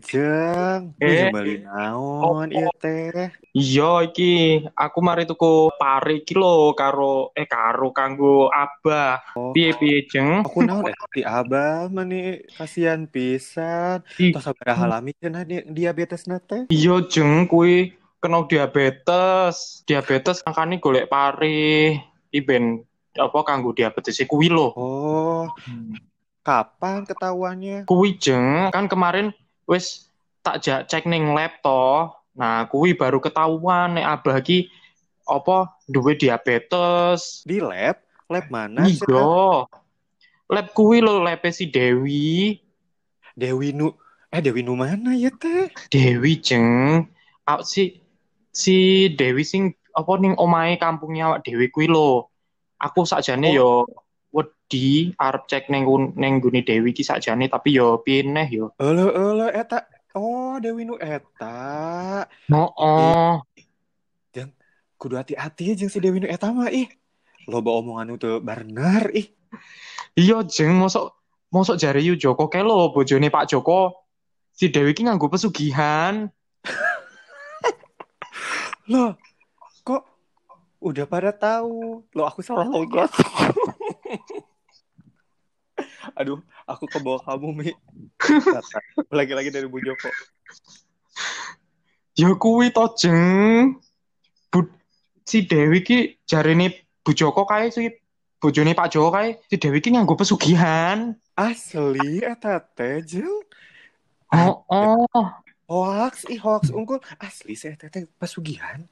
jeng. Eh. Beli naon ieu teh. Iya iki aku mari tuku pare iki lho karo eh karo kanggo Abah. Oh. Piye-piye jeng? Aku naon eh ti abah mani kasihan pisan. Ih, Tos sabaraha lami cenah di- diabetes teh. Iya jeng kuwi kena diabetes. Diabetes makane golek pare. Iki ben apa kanggo diabetes kuwi lho. Oh, kapan ketahuannya? Kuwi jeng kan kemarin wis tak jak cek ning lab to. Nah, kuwi baru ketahuan nek Abah ki apa duwe diabetes. Di lab? Lab mana? Iya. Lab kuwi lho lab si Dewi. Dewi Nu. Eh Dewi Nu mana ya teh? Dewi jeng. Ah, si si Dewi sing apa ning omahe kampungnya awak Dewi kuwi lho. Aku sakjane yo wedi arep cek kun- ning nggone Dewi ki sakjane tapi yo piye neh yo. Elo elo eta. Oh, Dewi Nu eta. Heeh. Kudu hati-hati jeung si Dewi Nu eta mah ih. Loba omongan itu bener ih. Iya jeng mosok mosok jare yu Joko kae lho bojone Pak Joko. Si Dewi ki nganggo pesugihan. Loh, kok udah pada tahu? Loh, aku salah logat. Aduh, aku ke bawah kamu, Mi. Lagi-lagi dari Bu Joko. Ya kuwi to jeng. Bu- si Dewi ki jarene Bu Joko kae si bojone Pak Joko kae si Dewi ki nganggo pesugihan. Asli, eta teh, jeung. Oh, oh, Hoax, ih hoax unggul. Asli, saya teh teh pesugihan.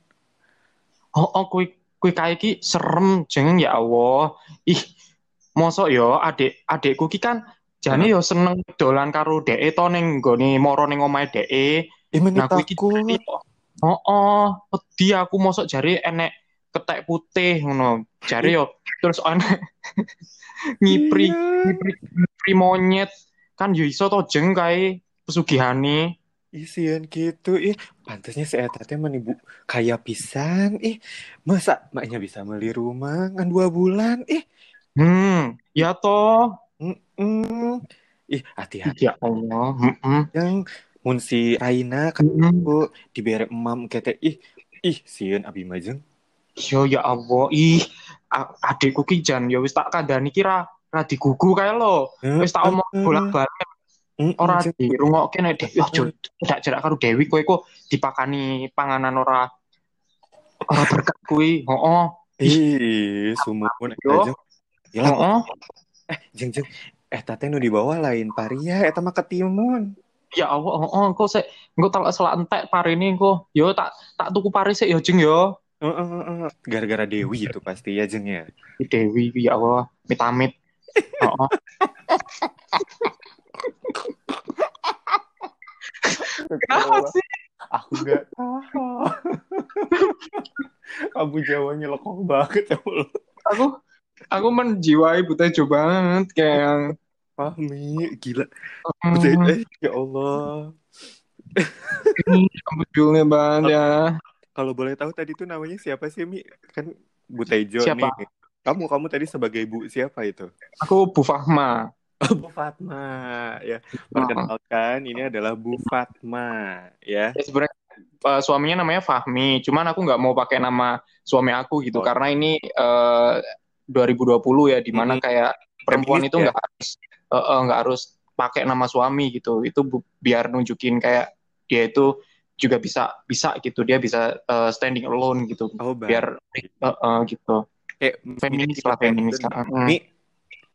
oh, oh kuwi kuwi kae ki serem jeng ya Allah. Ih, mosok yo adik adikku ki kan jane yo seneng dolan karo dhek to ning nggone moro ning omahe. Ih, meni Nah, kuwi ki takut. jare kok- Oh, oh, wedi aku mosok jare enek ketek putih ngono. Jare yo terus enek ngipri Iya. ngipri, ngipri monyet kan yo iso to jeng kae pesugihane. Isian gitu, ih. Pantasnya si Eta teh meni bu kaya pisan, ih. Masa maknya bisa beli rumah ngan dua bulan, ih. Hmm, ya toh. Mm-mm. Ih, hati-hati Ya Allah. heeh. yang mun si Raina kan Mm-mm. aku dibere emam kete ih ih sieun abi majeng Yo ya Allah, ih adikku ki jan ya wis tak kandhani ki ra digugu kae lho. Wis tak omong bolak-balik ora dirungokke nek Dewi ojo tidak jarak karo Dewi kowe kok dipakani panganan ora ora berkah kuwi. Heeh. ih sumupun Yo. Ajeng Gila, Heeh. jeng jeng eh teh nu dibawa lain paria eta mah ketimun Ya Allah, heeh engko sik engko tak selak entek parine engko. Yo tak tak tuku pare sik yo jeng yo. Heeh, heeh, heeh. gara-gara Dewi itu pasti ya jeng ya Di Dewi ya Allah, mitamit. Heeh. Kenapa sih? aku nggak tahu kamu jawanya lekong banget ya Allah. Aku aku menjiwai butejo banget kayak yang Fahmi gila Hmm. Butet, eh, ya Allah Budulnya banget ya. Kalau boleh tahu tadi tuh namanya siapa sih Mi? Kan Bu Tejo Siapa? nih. Kamu kamu tadi sebagai Bu siapa itu? Aku Bu Fahma. Bu Fatma ya. Perkenalkan ini adalah Bu Fatma ya. Ya, sebenarnya eh, suaminya namanya Fahmi. Cuman aku nggak mau pakai nama suami aku gitu Oh. karena ini eh, 2020 ya, di mana Mhm. kayak perempuan Feminist itu ya? nggak harus eh, eh, nggak harus pakai nama suami gitu. Itu bu- biar nunjukin kayak dia itu juga bisa bisa gitu. Dia bisa eh, standing alone gitu. Oh. Biar eh, eh, gitu. Kayak Feminis mirip lah feminis. gitu. Heeh. Mi,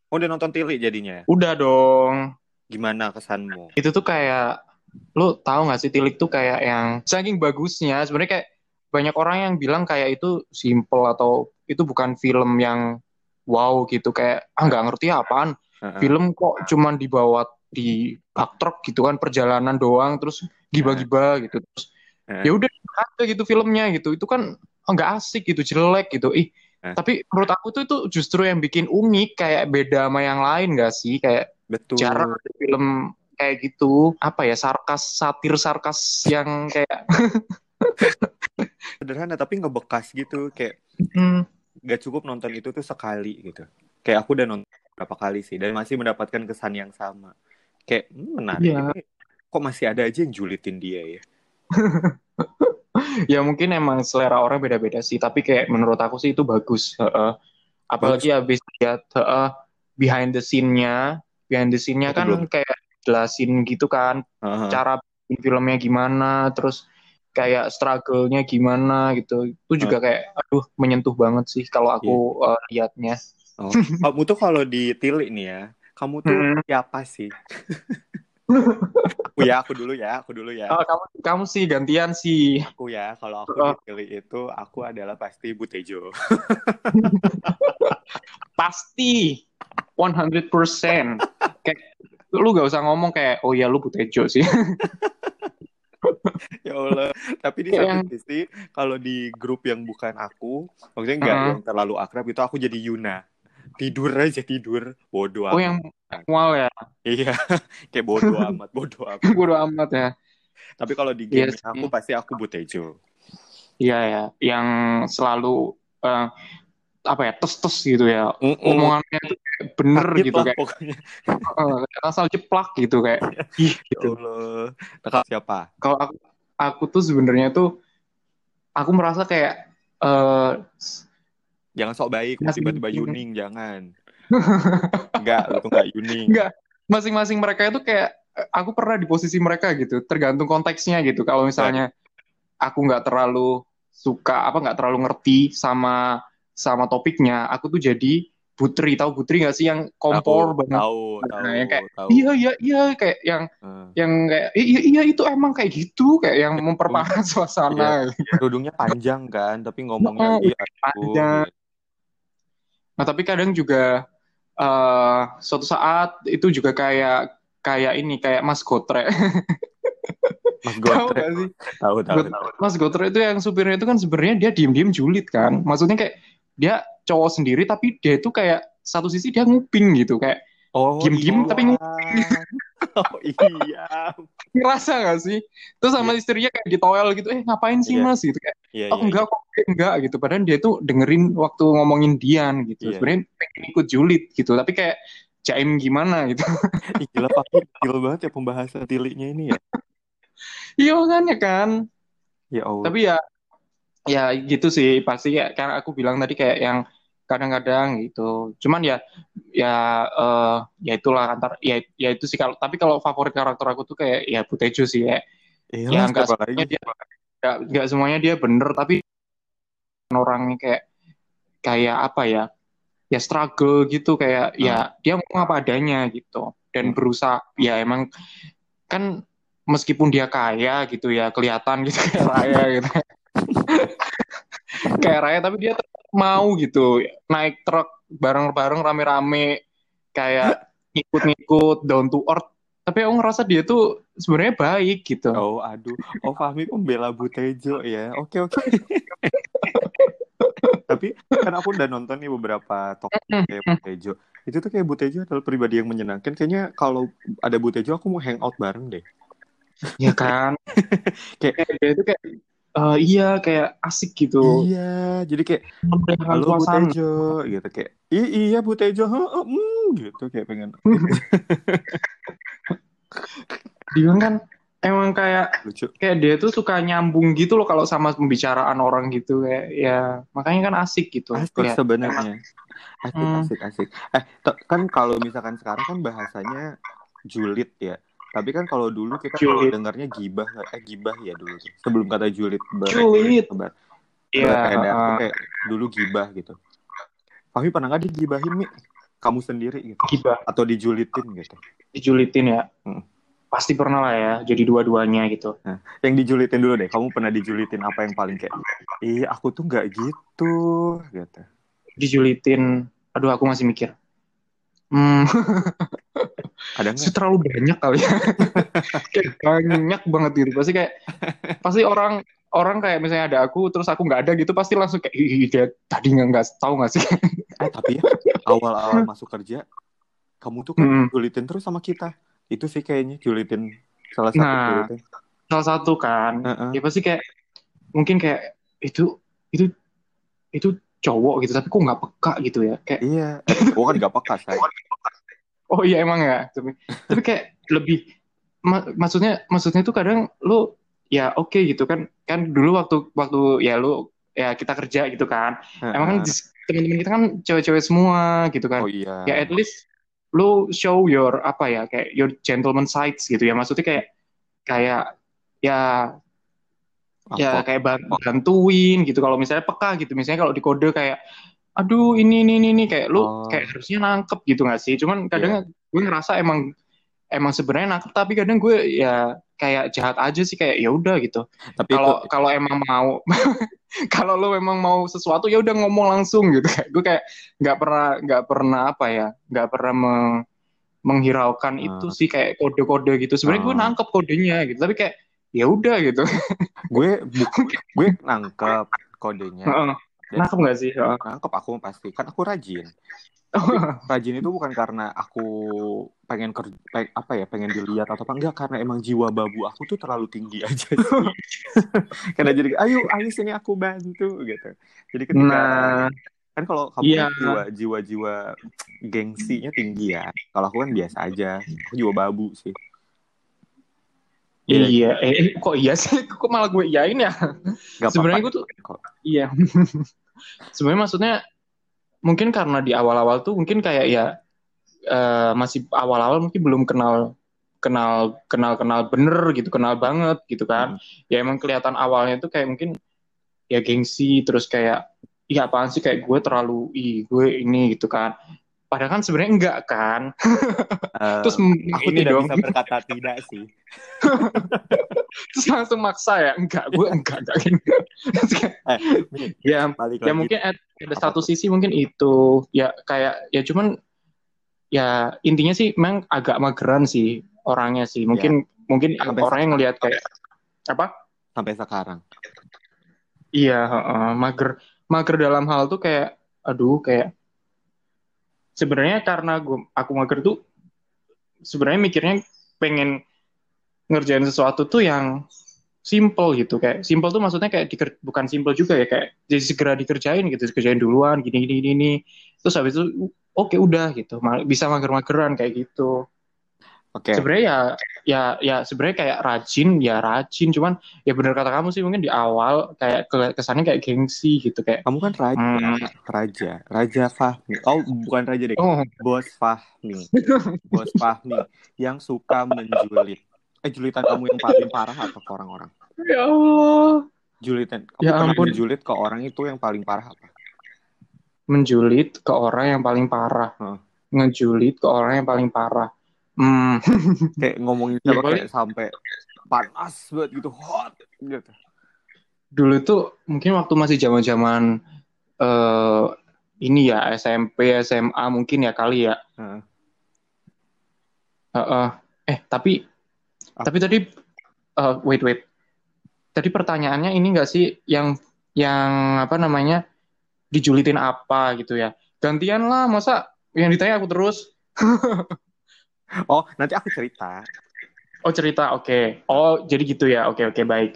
udah nonton Tili jadinya. Udah dong. Gimana kesanmu? itu tuh kayak lu tahu nggak sih Tilik tuh kayak yang saking bagusnya sebenarnya kayak banyak orang yang bilang kayak itu simple atau itu bukan film yang wow gitu. Kayak ah nggak ngerti apaan. Heeh. film kok cuman dibawa di bak truk gitu kan perjalanan doang terus giba-giba gitu. Terus Heeh. ya udah aja gitu filmnya gitu. Itu kan nggak asik gitu jelek gitu. Ih Eh. tapi menurut aku tuh itu justru yang bikin unik kayak beda sama yang lain gak sih? Kayak Betul. jarang ada film kayak gitu. Apa ya sarkas satir sarkas yang kayak Sederhana tapi ngebekas gitu kayak hmm, gak cukup nonton itu tuh sekali gitu. Kayak aku udah nonton berapa kali sih dan masih mendapatkan kesan yang sama. Kayak hmm, menarik ini kok masih ada aja yang julitin dia ya ya mungkin emang selera orang beda-beda sih tapi kayak menurut aku sih itu bagus uh, apalagi habis lihat uh, behind the scene-nya behind the scene-nya kan belum. kayak jelasin gitu kan uh-huh. cara filmnya gimana terus kayak struggle-nya gimana gitu itu juga uh. kayak aduh menyentuh banget sih kalau aku yeah. uh, liatnya oh. kamu tuh kalau ditilik nih ya kamu tuh hmm. siapa sih aku ya, aku dulu ya, aku dulu ya. Oh, kamu kamu sih gantian sih. Aku ya, kalau aku oh. dipilih itu aku adalah pasti Butejo. pasti 100%. kayak lu gak usah ngomong kayak oh ya lu Butejo sih. ya Allah. Tapi di satu yang... sisi kalau di grup yang bukan aku, maksudnya nggak uh -huh. yang terlalu akrab itu aku jadi Yuna. Tidur aja tidur. Bodoh oh yang wow ya? Iya. Kayak bodoh amat bodoh amat. Bodoh amat ya. Tapi kalau di game yes. aku pasti aku butejo iya ya yang selalu uh, apa ya tes tes gitu ya. Mm -mm. omongannya bener Sakit gitu kayak pokoknya. Uh, asal jeplak gitu kayak ih gitu Allah. siapa kalau aku aku tuh sebenarnya tuh aku merasa kayak uh, Jangan sok baik, tiba-tiba Yuning, jangan. enggak, itu enggak Yuning. Enggak. Masing-masing mereka itu kayak aku pernah di posisi mereka gitu, tergantung konteksnya gitu. Kalau misalnya aku nggak terlalu suka apa nggak terlalu ngerti sama sama topiknya, aku tuh jadi Putri tahu Putri nggak sih yang kompor banget tahu tahu nah, yang kayak tahu. iya iya iya kayak yang hmm. yang kayak iya iya itu emang kayak gitu kayak yang memperparah suasana iya. dudungnya panjang kan tapi ngomongnya oh, iya panjang Nah, tapi kadang juga uh, suatu saat itu juga kayak kayak ini kayak Mas Gotre. Mas Gotre. Tahu? Tahu, tahu, tahu. Mas Gotre itu yang supirnya itu kan sebenarnya dia diem-diem julid kan. Maksudnya kayak dia cowok sendiri tapi dia itu kayak satu sisi dia nguping gitu kayak oh, diem-diem iya. tapi nguping. Oh iya. Ngerasa gak sih? Terus sama yeah. istrinya kayak di toel gitu, eh ngapain sih yeah. mas? Gitu kayak, yeah, oh yeah, enggak yeah. kok, enggak gitu. Padahal dia tuh dengerin waktu ngomongin Dian gitu. Yeah. Sebenarnya pengen ikut julid gitu, tapi kayak Jaim gimana gitu. gila Pak, gila banget ya pembahasan tiliknya ini ya. iya makanya kan. Ya Allah. Tapi ya, ya gitu sih pasti ya. Karena aku bilang tadi kayak yang kadang-kadang gitu. Cuman ya ya uh, ya itulah antar ya ya itu sih kalau tapi kalau favorit karakter aku tuh kayak ya Butejo sih ya. Iyalah, ya enggak semuanya dia enggak, enggak semuanya dia bener tapi orangnya kayak kayak apa ya? Ya struggle gitu kayak hmm. ya dia mau apa adanya gitu dan hmm. berusaha ya emang kan meskipun dia kaya gitu ya kelihatan gitu kayak raya gitu. kayak raya tapi dia mau gitu naik truk bareng-bareng rame-rame kayak ngikut-ngikut down to earth. Tapi aku ngerasa dia tuh sebenarnya baik gitu. Oh aduh. Oh Fahmi pembela Butejo ya? Oke oke. Tapi kan aku udah nonton nih beberapa tokoh kayak Butejo. Itu tuh kayak Butejo adalah pribadi yang menyenangkan. Kayaknya kalau ada Butejo aku mau hangout bareng deh. Ya kan? Kayak dia itu kayak uh, iya kayak asik gitu. Iya, jadi kayak halo Bu Tejo gitu kayak I iya Bu Tejo, huh, mm, gitu kayak pengen. Dia kan emang kayak lucu. Kayak dia tuh suka nyambung gitu loh kalau sama pembicaraan orang gitu kayak ya makanya kan asik gitu. Asik sebenarnya. Asik, hmm. asik, asik. Eh, kan kalau misalkan sekarang kan bahasanya julid ya. Tapi kan kalau dulu kita kalau dengarnya gibah, eh gibah ya dulu tuh. Sebelum kata julid julid. Iya. Yeah, uh, kayak dulu gibah gitu. Fahmi pernah nggak digibahin nih? Kamu sendiri gitu? Gibah. Atau dijulitin gitu? Dijulitin ya. Hmm. Pasti pernah lah ya, jadi dua-duanya gitu. Nah, yang dijulitin dulu deh. Kamu pernah dijulitin apa yang paling kayak, ih aku tuh nggak gitu, gitu. Dijulitin, aduh aku masih mikir. Hmm. Ada nggak? terlalu banyak kali ya. kayak banyak banget gitu. Pasti kayak pasti orang orang kayak misalnya ada aku terus aku nggak ada gitu pasti langsung kayak Ih, dia tadi nggak nggak tahu nggak sih eh, tapi ya awal-awal masuk kerja kamu tuh kan hmm. julitin terus sama kita itu sih kayaknya julitin salah satu nah, julitin. salah satu kan uh -uh. ya pasti kayak mungkin kayak itu itu itu cowok gitu tapi kok nggak peka gitu ya kayak iya gua kan nggak peka saya oh iya emang ya tapi tapi kayak lebih mak maksudnya maksudnya tuh kadang lu ya oke okay gitu kan kan dulu waktu waktu ya lu ya kita kerja gitu kan uh-huh. emang kan teman-teman kita kan cewek-cewek semua gitu kan oh, iya. ya at least lu show your apa ya kayak your gentleman sides gitu ya maksudnya kayak kayak ya? Ya kayak bantuin gitu kalau misalnya peka gitu misalnya kalau di kode kayak aduh ini ini ini, kayak lu oh. kayak harusnya nangkep gitu gak sih cuman kadang yeah. gue ngerasa emang emang sebenarnya nangkep tapi kadang gue ya kayak jahat aja sih kayak ya udah gitu. Tapi kalau kalau emang mau kalau lo emang mau sesuatu ya udah ngomong langsung gitu kayak gue kayak nggak pernah nggak pernah apa ya nggak pernah meng, menghiraukan uh. itu sih kayak kode-kode gitu. Sebenarnya uh. gue ah. nangkep kodenya gitu tapi kayak ya udah gitu. gue gue nangkep kodenya. Uh, nangkep nggak sih? Uh. Nangkep aku pasti kan aku rajin. rajin itu bukan karena aku pengen kerja peng, apa ya pengen dilihat atau apa enggak karena emang jiwa babu aku tuh terlalu tinggi aja sih. karena jadi ayo ayo sini aku bantu gitu jadi ketika nah, kan kalau kamu iya. jiwa jiwa jiwa gengsinya tinggi ya kalau aku kan biasa aja aku jiwa babu sih Iya, iya. eh, eh kok iya sih? Kok malah gue iyain ya? Sebenarnya gue tuh, kok. iya. Sebenarnya maksudnya mungkin karena di awal-awal tuh mungkin kayak ya uh, masih awal-awal mungkin belum kenal kenal kenal kenal bener gitu kenal banget gitu kan hmm. ya emang kelihatan awalnya tuh kayak mungkin ya gengsi terus kayak iya apaan sih kayak gue terlalu ih gue ini gitu kan padahal kan sebenarnya enggak kan? Uh, terus aku ini tidak dong. bisa berkata tidak sih. Terus langsung maksa ya enggak gue enggak enggak eh, ya ya mungkin ada satu sisi mungkin itu. Ya kayak ya cuman ya intinya sih memang agak mageran sih orangnya sih. Mungkin ya. mungkin sampai orangnya ngelihat kayak apa? Sampai sekarang. Iya uh, mager mager dalam hal tuh kayak aduh kayak sebenarnya karena gue aku mager tuh sebenarnya mikirnya pengen ngerjain sesuatu tuh yang simple gitu. Kayak simple tuh maksudnya kayak diker, bukan simple juga ya kayak jadi segera dikerjain gitu dikerjain duluan gini gini gini, terus habis itu oke okay, udah gitu. Bisa mager-mageran kayak gitu okay. sebenarnya ya ya ya sebenarnya kayak rajin ya rajin cuman ya benar kata kamu sih mungkin di awal kayak kesannya kayak gengsi gitu kayak kamu kan raja hmm. raja raja Fahmi oh bukan raja deh oh. bos Fahmi bos Fahmi yang suka menjulit eh julitan kamu yang paling parah atau ke orang-orang ya Allah julitan kamu ya ampun. menjulit ke orang itu yang paling parah apa menjulit ke orang yang paling parah huh? ngejulit ke orang yang paling parah hmm. kayak ngomongin ya, kayak sampai panas banget gitu hot gitu dulu tuh mungkin waktu masih zaman zaman uh, ini ya SMP SMA mungkin ya kali ya uh. Uh, uh, eh tapi tapi tadi uh, wait wait. Tadi pertanyaannya ini enggak sih yang yang apa namanya dijulitin apa gitu ya? Gantian lah, masa yang ditanya aku terus? oh, nanti aku cerita. Oh, cerita. Oke. Okay. Oh, jadi gitu ya. Oke, okay, oke, okay, baik.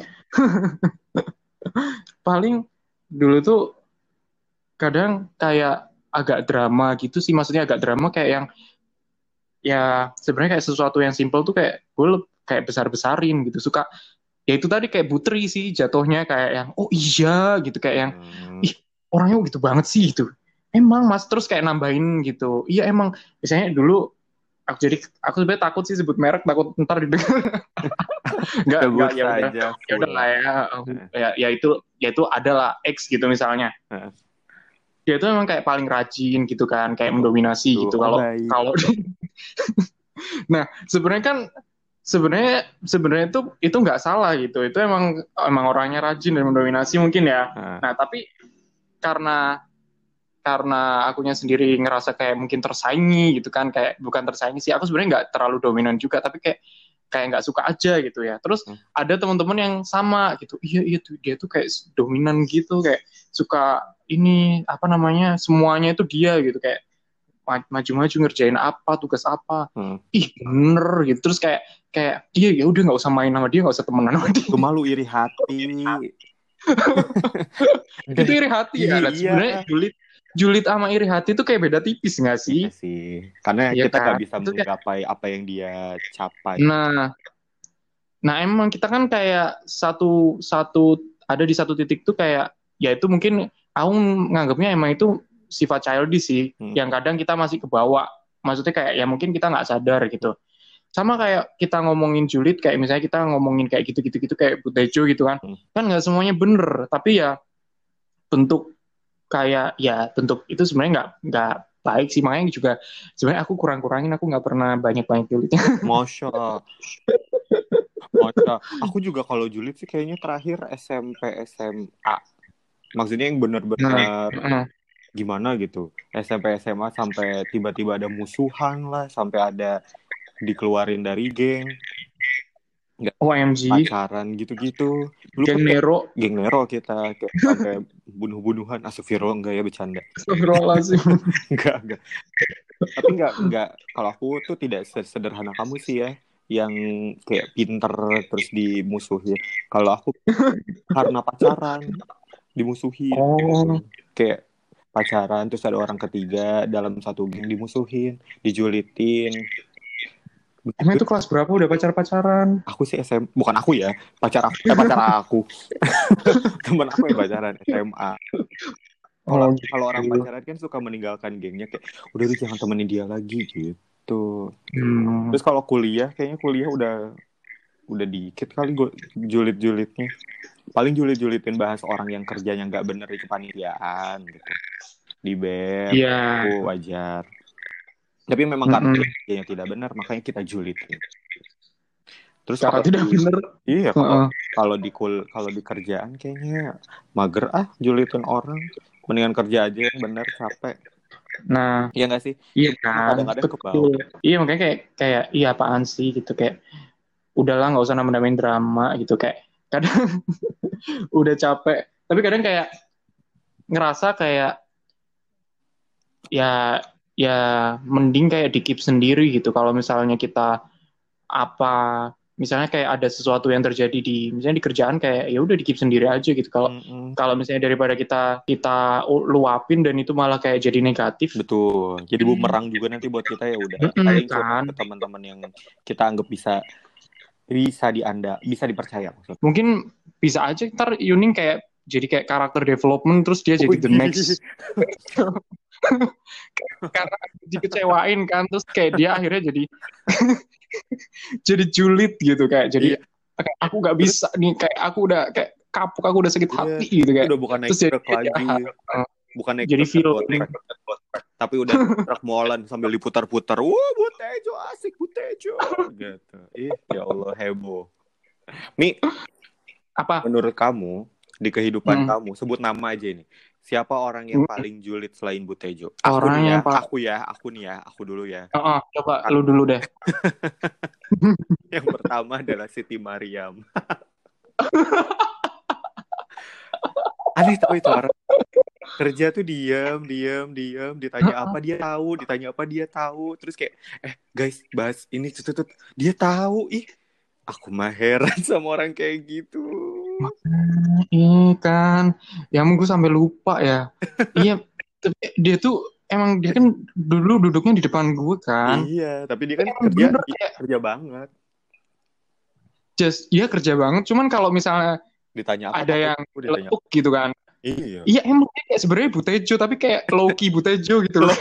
Paling dulu tuh kadang kayak agak drama gitu sih, maksudnya agak drama kayak yang ya sebenarnya kayak sesuatu yang simple tuh kayak gue kayak besar-besarin gitu suka ya itu tadi kayak butri sih jatuhnya kayak yang oh iya gitu kayak yang hmm. ih orangnya gitu banget sih itu emang mas terus kayak nambahin gitu iya emang biasanya dulu aku jadi aku sebenarnya takut sih sebut merek takut ntar didengar nggak nggak ya udah. ya udah lah ya. Ya ya itu ya itu adalah X gitu misalnya. Dia itu memang kayak paling rajin gitu kan kayak mendominasi gitu kalau kalau nah sebenarnya kan sebenarnya sebenarnya itu itu nggak salah gitu. Itu emang emang orangnya rajin dan mendominasi mungkin ya. Hmm. nah tapi karena karena akunya sendiri ngerasa kayak mungkin tersaingi gitu kan kayak bukan tersaingi sih aku sebenarnya nggak terlalu dominan juga tapi kayak kayak nggak suka aja gitu ya. Terus hmm. ada teman-teman yang sama gitu iya iya tuh dia tuh kayak dominan gitu kayak suka ini apa namanya semuanya itu dia gitu kayak maju-maju ngerjain apa tugas apa. Hmm. ih bener gitu terus kayak kayak iya ya udah nggak usah main sama dia nggak usah temenan sama dia. Gue malu iri hati itu iri hati ya iya. sebenarnya julid julid sama iri hati itu kayak beda tipis nggak sih? Iya sih, karena ya kita nggak kan? bisa menggapai apa yang dia capai. Nah, nah emang kita kan kayak satu satu ada di satu titik tuh kayak ya itu mungkin aku nganggapnya emang itu sifat childish sih hmm. yang kadang kita masih kebawa maksudnya kayak ya mungkin kita nggak sadar gitu sama kayak kita ngomongin julid kayak misalnya kita ngomongin kayak gitu gitu kayak butejo gitu kan. Hmm. kan nggak semuanya bener tapi ya bentuk kayak ya bentuk itu sebenarnya nggak nggak baik sih. Makanya juga sebenarnya aku kurang kurangin aku nggak pernah banyak banyak julidnya Masya Masya aku juga kalau julid sih kayaknya terakhir SMP SMA maksudnya yang benar-benar nah, gimana gitu. SMP SMA sampai tiba-tiba ada musuhan lah sampai ada dikeluarin dari geng. Nggak OMG pacaran gitu-gitu. Geng Nero. Geng Nero kita kayak sampai bunuh-bunuhan. Asufiro enggak ya bercanda. Sih enggak enggak. Tapi enggak enggak. Kalau aku tuh tidak sederhana kamu sih ya yang kayak pinter terus dimusuhi. Kalau aku karena pacaran dimusuhi. Oh. kayak pacaran terus ada orang ketiga dalam satu geng dimusuhin dijulitin Emang itu kelas berapa udah pacar-pacaran? Aku sih SM, bukan aku ya, pacar aku, eh, pacar aku. Temen aku yang pacaran SMA. Kalau oh, kalau orang gitu. pacaran kan suka meninggalkan gengnya kayak udah lu jangan temenin dia lagi gitu. Hmm. Terus kalau kuliah kayaknya kuliah udah udah dikit kali gue julit-julitnya. Paling julit-julitin bahas orang yang kerjanya nggak bener di kepanitiaan gitu. Di BEM, yeah. aku wajar tapi memang karena mm -hmm. yang tidak benar, makanya kita julid. Terus kalau tidak di, benar. Iya, kalau uh -uh. kalau di kul kalau di kerjaan kayaknya mager ah julitin orang. Mendingan kerja aja yang benar capek. Nah, iya gak sih? Iya kan. Kadang-kadang ke Iya makanya kayak kayak iya apaan sih gitu kayak udahlah nggak usah namain drama gitu kayak kadang udah capek. Tapi kadang kayak ngerasa kayak ya ya mending kayak di keep sendiri gitu. Kalau misalnya kita apa misalnya kayak ada sesuatu yang terjadi di misalnya di kerjaan kayak ya udah di keep sendiri aja gitu. Kalau mm-hmm. kalau misalnya daripada kita kita luapin dan itu malah kayak jadi negatif. Betul. Jadi bumerang juga nanti buat kita ya udah. Mm-hmm, kan? teman-teman yang kita anggap bisa bisa di anda bisa dipercaya maksudnya. mungkin bisa aja ntar Yuning kayak jadi kayak karakter development terus dia jadi the next karena dikecewain kan terus kayak dia akhirnya jadi jadi julid gitu kayak jadi yeah. aku nggak bisa nih kayak aku udah kayak kapuk aku udah sakit yeah. hati gitu kayak. Udah bukan terus truk lagi. Uh, bukan jadi film tapi udah truk molen sambil diputar-putar. Wah butejo asik butejo. Gitu. Ih ya Allah heboh. Mi apa? menurut kamu di kehidupan hmm. kamu sebut nama aja ini Siapa orang yang paling julid selain Butejo? Aku orang nih ya, yang aku ya, aku nih ya, aku dulu ya. Oh, oh coba lu dulu deh. yang pertama adalah Siti Mariam. Aneh tau itu orang kerja tuh diam, diam, diam, ditanya apa dia tahu, ditanya apa dia tahu, terus kayak eh guys bahas ini tutut, dia tahu ih aku mah heran sama orang kayak gitu Iya kan, ya gue sampai lupa ya. iya, tapi dia tuh emang dia kan dulu duduknya di depan gue kan. Iya, tapi dia kan emang kerja bener, kayak, kerja banget. Just, iya kerja banget. Cuman kalau misalnya ditanya apa, ada yang ditanya. gitu kan. Iya. Iya emang kayak sebenarnya Butejo tapi kayak Loki Butejo gitu loh.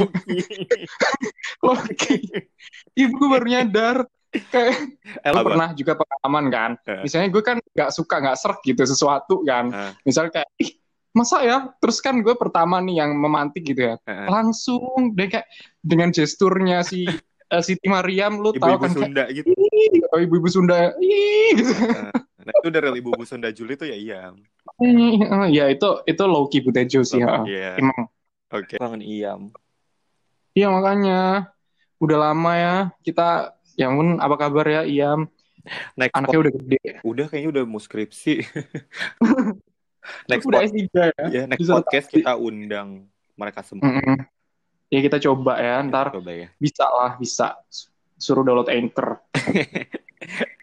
Loki. Ibu baru nyadar kayak lo pernah juga pengalaman kan? Uh. misalnya gue kan nggak suka nggak serak gitu sesuatu kan. Uh. misalnya kayak ih masa ya? Terus kan gue pertama nih yang memantik gitu ya. Uh. langsung deh kayak dengan gesturnya si uh, Siti Mariam lu tahu kan Sunda kayak, gitu. Oh ibu-ibu Sunda. Ih, gitu. Uh. nah itu dari ibu-ibu Sunda Juli tuh ya iya. Ya itu itu Loki Butejo sih oh, yeah. emang. Oke. Okay. kangen Iam iya makanya. Udah lama ya kita Ya ampun, apa kabar ya Iam? Next Anaknya udah gede. Udah kayaknya udah mau skripsi. next udah S3 ya. Ya, next Bisa podcast kita undang mereka semua. Mm -hmm. Ya kita coba ya, ntar coba ya. bisa lah, bisa. Suruh download Anchor.